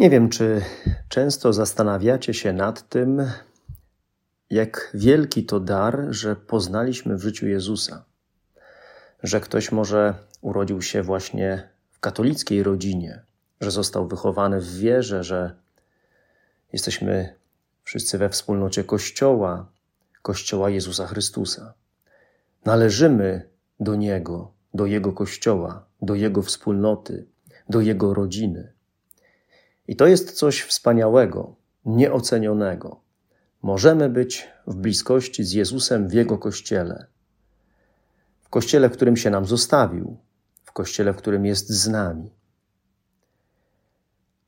Nie wiem, czy często zastanawiacie się nad tym, jak wielki to dar, że poznaliśmy w życiu Jezusa. Że ktoś może urodził się właśnie w katolickiej rodzinie, że został wychowany w wierze, że jesteśmy wszyscy we wspólnocie Kościoła, Kościoła Jezusa Chrystusa. Należymy do Niego, do Jego Kościoła, do Jego wspólnoty, do Jego rodziny. I to jest coś wspaniałego, nieocenionego. Możemy być w bliskości z Jezusem w Jego kościele. W kościele, w którym się nam zostawił, w kościele, w którym jest z nami.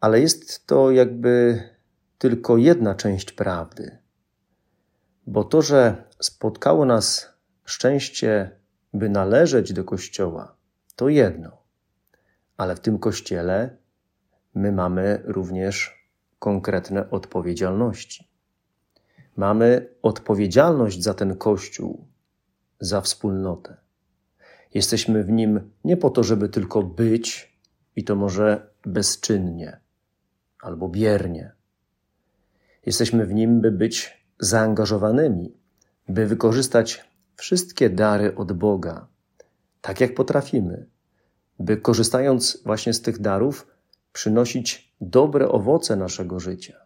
Ale jest to jakby tylko jedna część prawdy. Bo to, że spotkało nas szczęście, by należeć do Kościoła, to jedno. Ale w tym Kościele my mamy również konkretne odpowiedzialności. Mamy odpowiedzialność za ten Kościół, za wspólnotę. Jesteśmy w nim nie po to, żeby tylko być i to może bezczynnie albo biernie. Jesteśmy w nim, by być zaangażowanymi, by wykorzystać wszystkie dary od Boga, tak jak potrafimy, by korzystając właśnie z tych darów, przynosić dobre owoce naszego życia.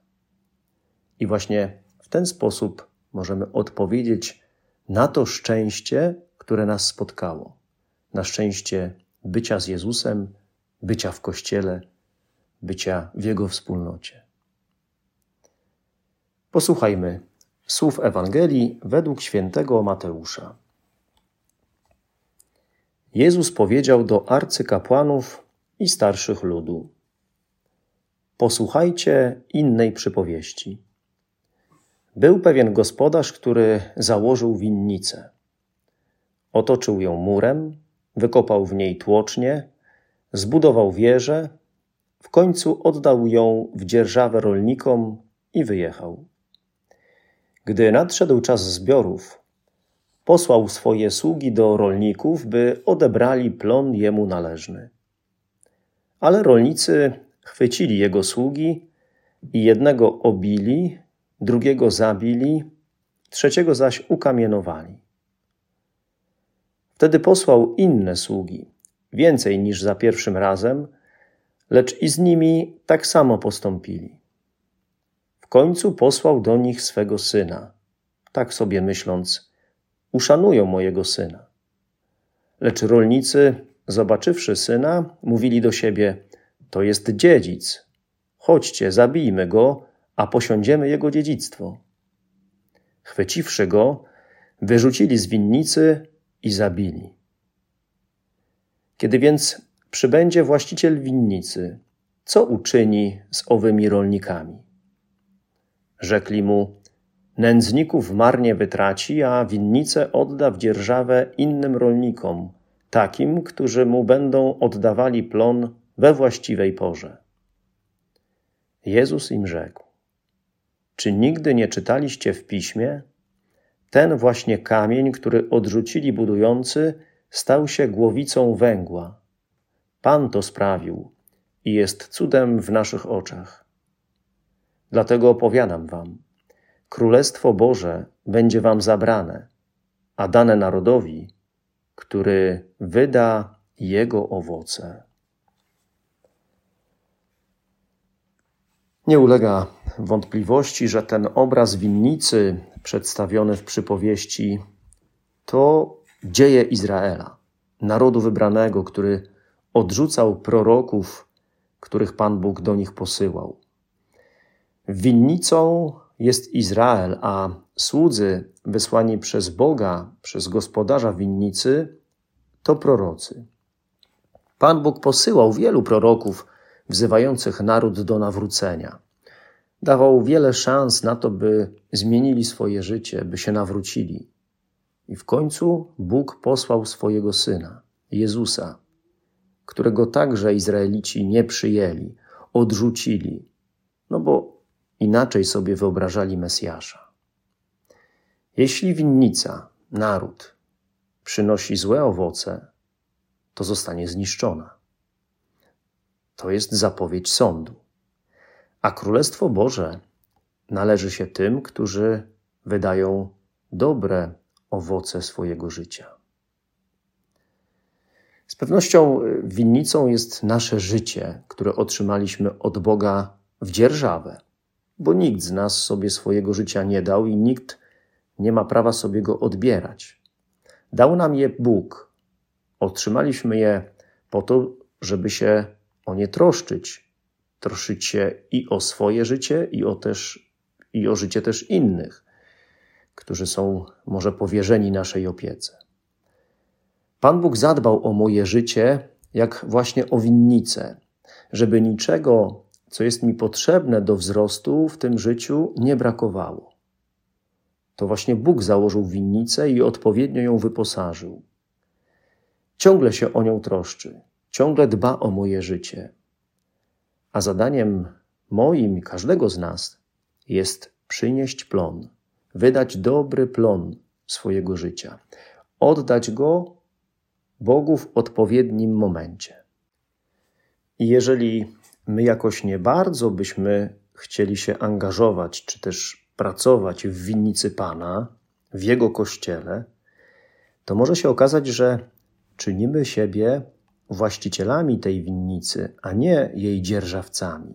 I właśnie w ten sposób możemy odpowiedzieć na to szczęście, które nas spotkało. Na szczęście bycia z Jezusem, bycia w Kościele, bycia w Jego wspólnocie. Posłuchajmy słów Ewangelii według świętego Mateusza. Jezus powiedział do arcykapłanów i starszych ludu: Posłuchajcie innej przypowieści. Był pewien gospodarz, który założył winnicę. Otoczył ją murem, wykopał w niej tłocznie, zbudował wieżę, w końcu oddał ją w dzierżawę rolnikom i wyjechał. Gdy nadszedł czas zbiorów, posłał swoje sługi do rolników, by odebrali plon jemu należny. Ale rolnicy chwycili jego sługi i jednego obili, drugiego zabili, trzeciego zaś ukamienowali. Wtedy posłał inne sługi, więcej niż za pierwszym razem, lecz i z nimi tak samo postąpili. W końcu posłał do nich swego syna, tak sobie myśląc, uszanują mojego syna. Lecz rolnicy, zobaczywszy syna, mówili do siebie: To jest dziedzic. Chodźcie, zabijmy go, a posiądziemy jego dziedzictwo. Chwyciwszy go, wyrzucili z winnicy i zabili. Kiedy więc przybędzie właściciel winnicy, co uczyni z owymi rolnikami? Rzekli mu: Nędzników marnie wytraci, a winnicę odda w dzierżawę innym rolnikom, takim, którzy mu będą oddawali plon we właściwej porze. Jezus im rzekł: Czy nigdy nie czytaliście w piśmie? Ten właśnie kamień, który odrzucili budujący, stał się głowicą węgła. Pan to sprawił i jest cudem w naszych oczach. Dlatego opowiadam wam: Królestwo Boże będzie wam zabrane, a dane narodowi, który wyda jego owoce. Nie ulega wątpliwości, że ten obraz winnicy przedstawiony w przypowieści to dzieje Izraela, narodu wybranego, który odrzucał proroków, których Pan Bóg do nich posyłał. Winnicą jest Izrael, a słudzy wysłani przez Boga, przez gospodarza winnicy, to prorocy. Pan Bóg posyłał wielu proroków wzywających naród do nawrócenia, dawał wiele szans na to, by zmienili swoje życie, by się nawrócili. I w końcu Bóg posłał swojego syna, Jezusa, którego także Izraelici nie przyjęli, odrzucili, no bo inaczej sobie wyobrażali Mesjasza. Jeśli winnica, naród, przynosi złe owoce, to zostanie zniszczona. To jest zapowiedź sądu. A Królestwo Boże należy się tym, którzy wydają dobre owoce swojego życia. Z pewnością y, winnicą jest nasze życie, które otrzymaliśmy od Boga w dzierżawę, bo nikt z nas sobie swojego życia nie dał i nikt nie ma prawa sobie go odbierać. Dał nam je Bóg. Otrzymaliśmy je po to, żeby się o nie troszczyć. Troszczyć się i o swoje życie, i o, też, i o życie też innych, którzy są może powierzeni naszej opiece. Pan Bóg zadbał o moje życie, jak właśnie o winnicę, żeby niczego, co jest mi potrzebne do wzrostu w tym życiu, nie brakowało. To właśnie Bóg założył winnicę i odpowiednio ją wyposażył. Ciągle się o nią troszczy, ciągle dba o moje życie. A zadaniem moim każdego z nas jest przynieść plon, wydać dobry plon swojego życia, oddać go Bogu w odpowiednim momencie. I jeżeli my jakoś nie bardzo byśmy chcieli się angażować, czy też pracować w winnicy Pana, w Jego kościele, to może się okazać, że czynimy siebie właścicielami tej winnicy, a nie jej dzierżawcami.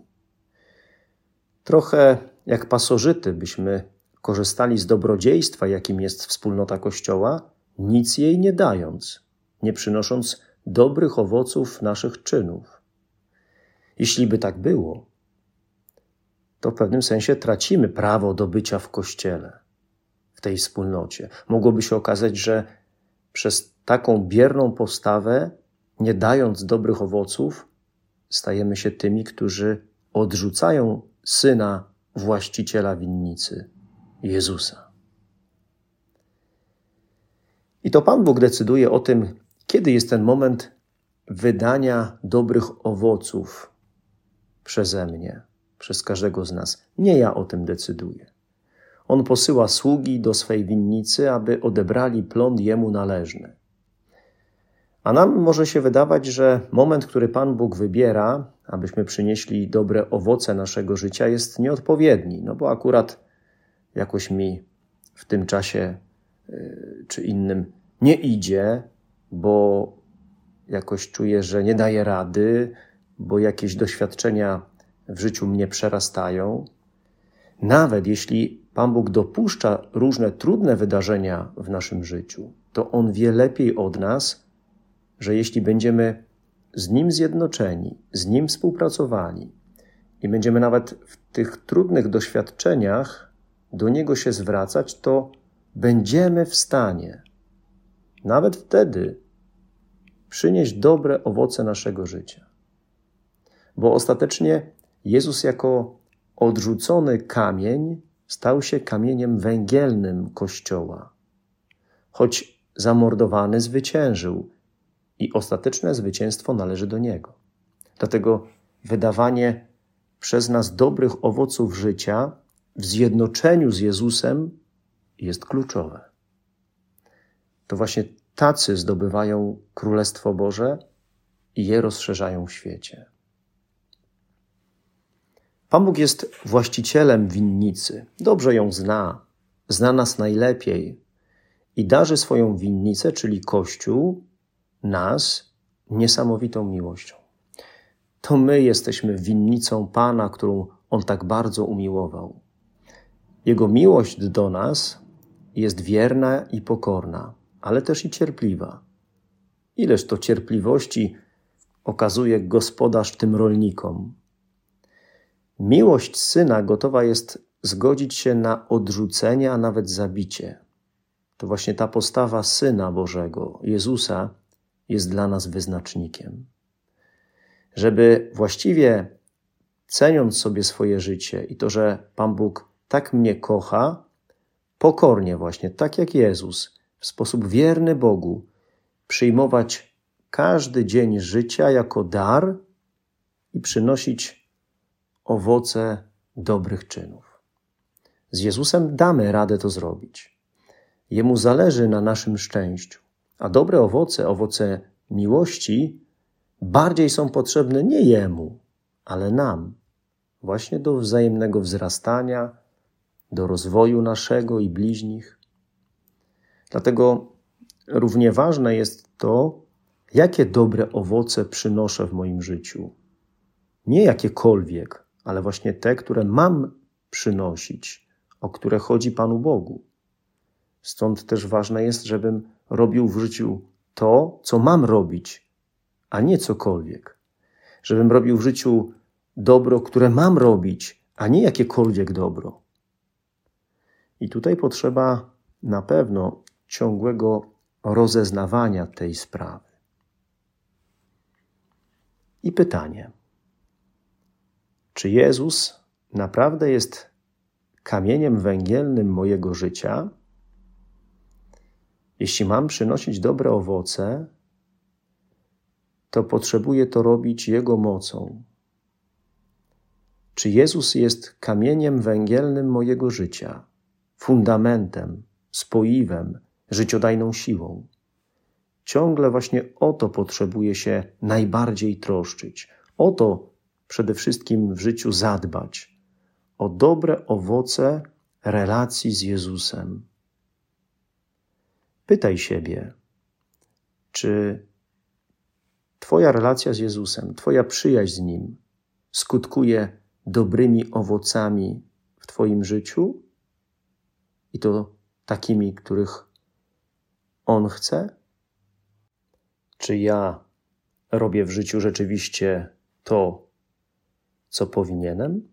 Trochę jak pasożyty byśmy korzystali z dobrodziejstwa, jakim jest wspólnota Kościoła, nic jej nie dając, nie przynosząc dobrych owoców naszych czynów. Jeśli by tak było, to w pewnym sensie tracimy prawo do bycia w kościele, w tej wspólnocie. Mogłoby się okazać, że przez taką bierną postawę, nie dając dobrych owoców, stajemy się tymi, którzy odrzucają syna właściciela winnicy, Jezusa. I to Pan Bóg decyduje o tym, kiedy jest ten moment wydania dobrych owoców przeze mnie, przez każdego z nas? Nie ja o tym decyduję. On posyła sługi do swej winnicy, aby odebrali plon jemu należny. A nam może się wydawać, że moment, który Pan Bóg wybiera, abyśmy przynieśli dobre owoce naszego życia, jest nieodpowiedni, no bo akurat jakoś mi w tym czasie y, czy innym nie idzie, bo jakoś czuję, że nie daję rady, bo jakieś doświadczenia w życiu mnie przerastają. Nawet jeśli Pan Bóg dopuszcza różne trudne wydarzenia w naszym życiu, to On wie lepiej od nas, że jeśli będziemy z Nim zjednoczeni, z Nim współpracowali i będziemy nawet w tych trudnych doświadczeniach do Niego się zwracać, to będziemy w stanie nawet wtedy przynieść dobre owoce naszego życia. Bo ostatecznie Jezus jako odrzucony kamień stał się kamieniem węgielnym Kościoła. Choć zamordowany zwyciężył i ostateczne zwycięstwo należy do Niego. Dlatego wydawanie przez nas dobrych owoców życia w zjednoczeniu z Jezusem jest kluczowe. To właśnie tacy zdobywają Królestwo Boże i je rozszerzają w świecie. Pan Bóg jest właścicielem winnicy, dobrze ją zna, zna nas najlepiej i darzy swoją winnicę, czyli Kościół, nas niesamowitą miłością. To my jesteśmy winnicą Pana, którą On tak bardzo umiłował. Jego miłość do nas jest wierna i pokorna, ale też i cierpliwa. Ileż to cierpliwości okazuje gospodarz tym rolnikom, Miłość syna gotowa jest zgodzić się na odrzucenie, a nawet zabicie. To właśnie ta postawa syna Bożego, Jezusa, jest dla nas wyznacznikiem. Żeby właściwie ceniąc sobie swoje życie i to, że Pan Bóg tak mnie kocha, pokornie właśnie, tak jak Jezus, w sposób wierny Bogu, przyjmować każdy dzień życia jako dar i przynosić owoce dobrych czynów. Z Jezusem damy radę to zrobić. Jemu zależy na naszym szczęściu, a dobre owoce, owoce miłości, bardziej są potrzebne nie Jemu, ale nam, właśnie do wzajemnego wzrastania, do rozwoju naszego i bliźnich. Dlatego równie ważne jest to, jakie dobre owoce przynoszę w moim życiu. Nie jakiekolwiek, ale właśnie te, które mam przynosić, o które chodzi Panu Bogu. Stąd też ważne jest, żebym robił w życiu to, co mam robić, a nie cokolwiek. Żebym robił w życiu dobro, które mam robić, a nie jakiekolwiek dobro. I tutaj potrzeba na pewno ciągłego rozeznawania tej sprawy. I pytanie: czy Jezus naprawdę jest kamieniem węgielnym mojego życia? Jeśli mam przynosić dobre owoce, to potrzebuję to robić Jego mocą. Czy Jezus jest kamieniem węgielnym mojego życia, fundamentem, spoiwem, życiodajną siłą? Ciągle właśnie o to potrzebuje się najbardziej troszczyć. O to przede wszystkim w życiu zadbać o dobre owoce relacji z Jezusem. Pytaj siebie, czy Twoja relacja z Jezusem, Twoja przyjaźń z Nim skutkuje dobrymi owocami w Twoim życiu i to takimi, których On chce? Czy ja robię w życiu rzeczywiście to, co powinienem?